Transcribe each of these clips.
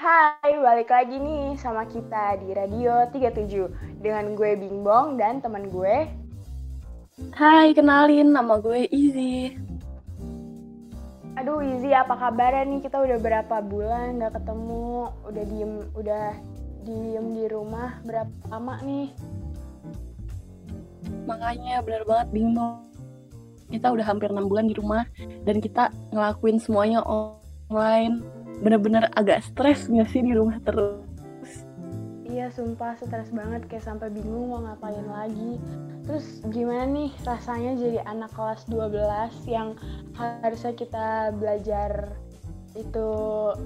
Hai, balik lagi nih sama kita di Radio 37 dengan gue Bingbong dan teman gue. Hai, kenalin nama gue Izzy. Aduh, Izzy apa kabar nih? Kita udah berapa bulan gak ketemu, udah diem, udah diem di rumah berapa lama nih? Makanya bener banget Bingbong. Kita udah hampir enam bulan di rumah dan kita ngelakuin semuanya online bener-bener agak stres nggak sih di rumah terus Iya, sumpah stres banget kayak sampai bingung mau ngapain lagi. Terus gimana nih rasanya jadi anak kelas 12 yang harusnya kita belajar itu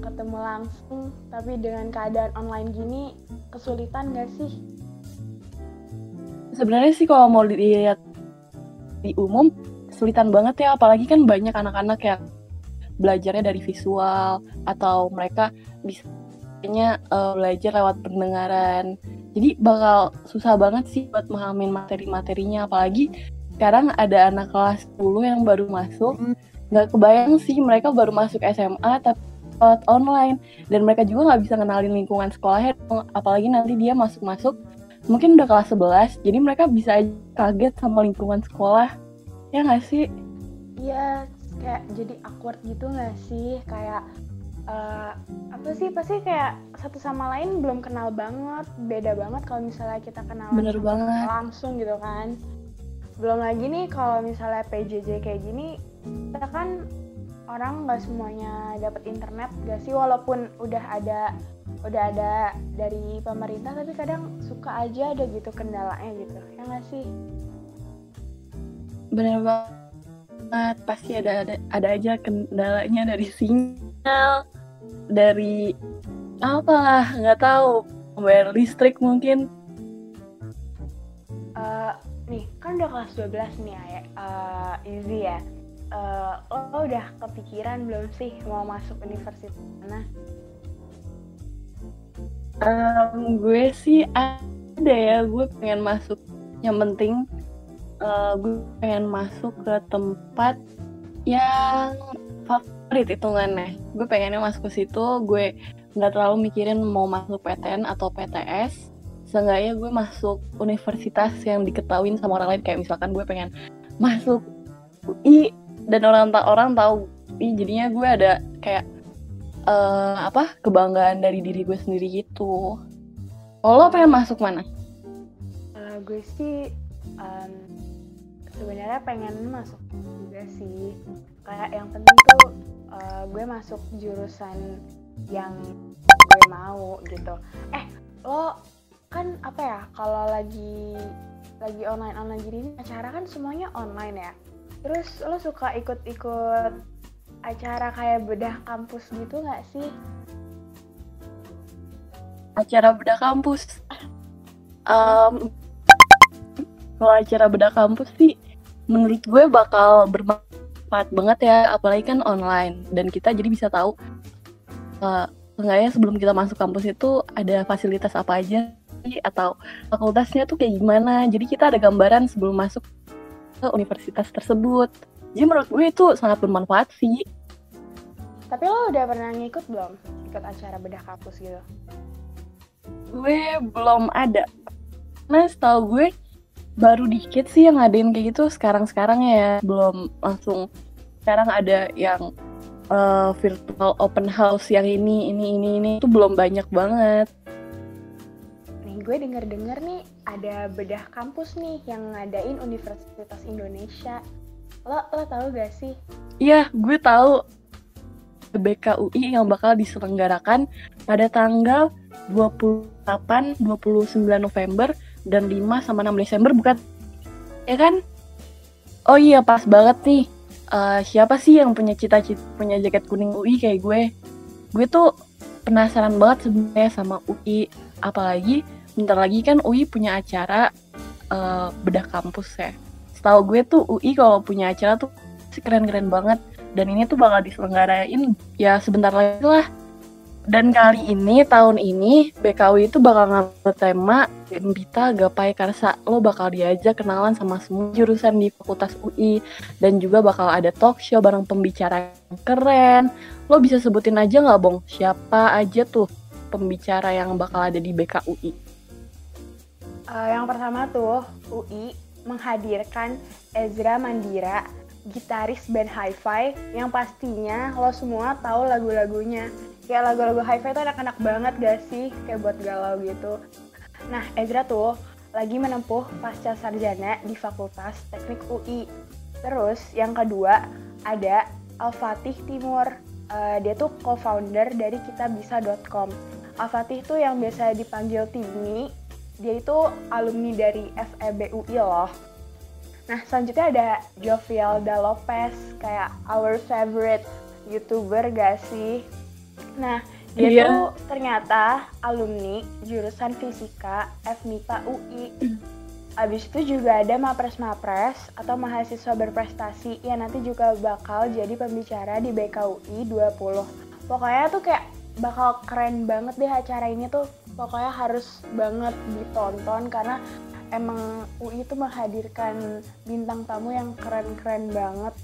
ketemu langsung tapi dengan keadaan online gini kesulitan gak sih? sebenarnya sih kalau mau dilihat di umum kesulitan banget ya apalagi kan banyak anak-anak yang belajarnya dari visual atau mereka bisanya uh, belajar lewat pendengaran. Jadi bakal susah banget sih buat memahami materi-materinya apalagi sekarang ada anak kelas 10 yang baru masuk. Nggak kebayang sih mereka baru masuk SMA tapi lewat online. Dan mereka juga nggak bisa kenalin lingkungan sekolahnya apalagi nanti dia masuk-masuk mungkin udah kelas 11 jadi mereka bisa kaget sama lingkungan sekolah. Ya nggak sih? Iya kayak jadi awkward gitu nggak sih? Kayak uh, apa sih? Pasti kayak satu sama lain belum kenal banget beda banget kalau misalnya kita kenal Bener banget. langsung gitu kan. Belum lagi nih kalau misalnya PJJ kayak gini kita kan orang nggak semuanya dapat internet gak sih? Walaupun udah ada udah ada dari pemerintah tapi kadang suka aja ada gitu kendalanya gitu ya nggak sih? Bener banget banget pasti ada ada, ada aja kendalanya dari sinyal dari apalah nggak tahu bayar listrik mungkin. Uh, nih kan udah kelas 12 nih ya uh, easy ya. Uh, lo udah kepikiran belum sih mau masuk universitas mana? Um, gue sih ada ya gue pengen masuk. Yang penting uh, gue pengen masuk ke tempat yang favorit hitungannya. Gue pengennya masuk ke situ gue nggak terlalu mikirin mau masuk PTN atau PTS seenggaknya gue masuk universitas yang diketahuin sama orang lain. Kayak misalkan gue pengen masuk UI dan orang orang tahu UI jadinya gue ada kayak uh, apa kebanggaan dari diri gue sendiri gitu. Lo pengen masuk mana? Uh, gue sih um, sebenarnya pengen masuk juga sih. Kayak yang penting tuh uh, gue masuk jurusan yang gue mau gitu. Eh lo kan apa ya kalau lagi lagi online online gini acara kan semuanya online ya. Terus lo suka ikut-ikut acara kayak bedah kampus gitu nggak sih? Acara bedah kampus? Um, kalau acara bedah kampus sih menurut gue bakal bermanfaat banget ya apalagi kan online. Dan kita jadi bisa tahu uh, enggaknya sebelum kita masuk kampus itu ada fasilitas apa aja atau fakultasnya tuh kayak gimana. Jadi kita ada gambaran sebelum masuk ke universitas tersebut. Jadi menurut gue itu sangat bermanfaat sih. Tapi lo udah pernah ngikut belum? Ikut acara bedah kampus gitu? Gue belum ada. Nah setahu gue baru dikit sih yang ngadain kayak gitu sekarang-sekarang ya belum langsung. Sekarang ada yang uh, virtual open house yang ini ini ini ini itu belum banyak banget. Nih gue denger-dengar nih ada bedah kampus nih yang ngadain Universitas Indonesia. Lo lo tahu gak sih? Iya gue tahu BKUI yang bakal diselenggarakan pada tanggal 28 29 November dan 5 sama 6 Desember bukan? Ya kan? Oh iya pas banget nih. Uh, siapa sih yang punya cita-cita punya jaket kuning UI kayak gue? Gue tuh penasaran banget sebenarnya sama UI apalagi bentar lagi kan UI punya acara uh, bedah kampus ya. Setahu gue tuh UI kalau punya acara tuh keren-keren banget. Dan ini tuh bakal diselenggarain ya sebentar lagi lah dan kali ini, tahun ini, BKW itu bakal ngambil tema Bita Gapai Karsa. Lo bakal diajak kenalan sama semua jurusan di Fakultas UI. Dan juga bakal ada talk show bareng pembicara yang keren. Lo bisa sebutin aja nggak, Bong? Siapa aja tuh pembicara yang bakal ada di BKUI? Uh, yang pertama tuh UI menghadirkan Ezra Mandira, gitaris band Hi-Fi yang pastinya lo semua tahu lagu-lagunya. Kayak lagu-lagu Hi-Fi itu anak-anak banget gak sih? Kayak buat galau gitu. Nah, Ezra tuh lagi menempuh pasca sarjana di Fakultas Teknik UI. Terus yang kedua ada Al-Fatih Timur. Uh, dia tuh co-founder dari kitabisa.com. Al-Fatih tuh yang biasa dipanggil Timi. Dia itu alumni dari FEB UI loh. Nah, selanjutnya ada Jovialda Lopez, kayak our favorite YouTuber gak sih? Nah, dia iya. tuh ternyata alumni jurusan fisika FMIPA UI. Abis itu juga ada mapres-mapres atau mahasiswa berprestasi yang nanti juga bakal jadi pembicara di BKUI 20. Pokoknya tuh kayak bakal keren banget deh acara ini tuh. Pokoknya harus banget ditonton karena emang UI itu menghadirkan bintang tamu yang keren-keren banget.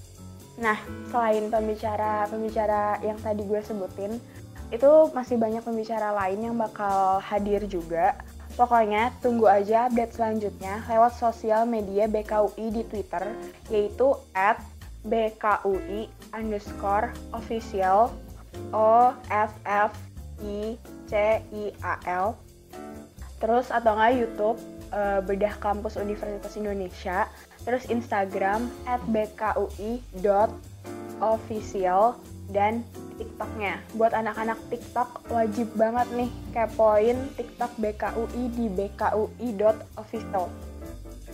Nah, selain pembicara-pembicara yang tadi gue sebutin, itu masih banyak pembicara lain yang bakal hadir juga. Pokoknya tunggu aja update selanjutnya lewat sosial media BKUI di Twitter, yaitu at BKUI underscore official O F F I C I A L terus atau nggak YouTube uh, Bedah Kampus Universitas Indonesia terus Instagram at bkui.official dan TikToknya. Buat anak-anak TikTok wajib banget nih kepoin TikTok BKUI di bkui.official.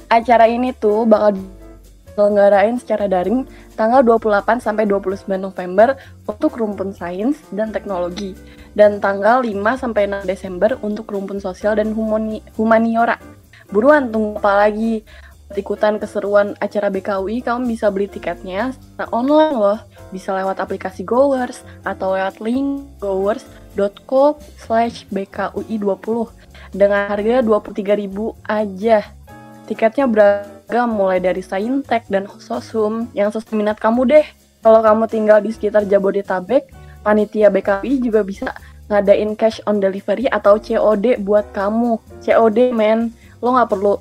Acara ini tuh bakal diselenggarain secara daring tanggal 28 sampai 29 November untuk rumpun sains dan teknologi dan tanggal 5 sampai 6 Desember untuk rumpun sosial dan humani humaniora. Buruan tunggu apa lagi? ikutan keseruan acara BKUI, kamu bisa beli tiketnya secara online loh. Bisa lewat aplikasi Goers atau lewat link goers.co slash BKUI20 dengan harga 23.000 aja. Tiketnya beragam mulai dari Saintek dan Sosum yang sesuai minat kamu deh. Kalau kamu tinggal di sekitar Jabodetabek, panitia BKUI juga bisa ngadain cash on delivery atau COD buat kamu. COD men, lo nggak perlu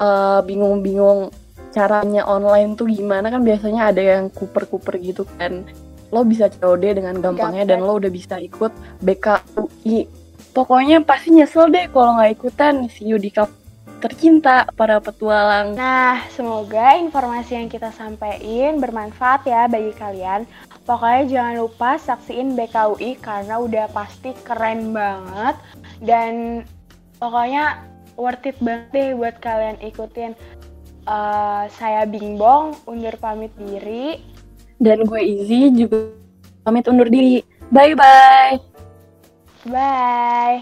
uh, bingung-bingung caranya online tuh gimana. Kan biasanya ada yang kuper-kuper gitu kan. Lo bisa COD dengan gampangnya dan lo udah bisa ikut BKUI pokoknya pasti nyesel deh kalau nggak ikutan. Di cup tercinta para petualang. Nah semoga informasi yang kita sampaikan bermanfaat ya bagi kalian. Pokoknya jangan lupa saksiin BKUI karena udah pasti keren banget. Dan pokoknya worth it banget deh buat kalian ikutin. Uh, saya Bingbong, undur pamit diri. Dan gue Izzy juga pamit undur diri. Bye-bye. Bye.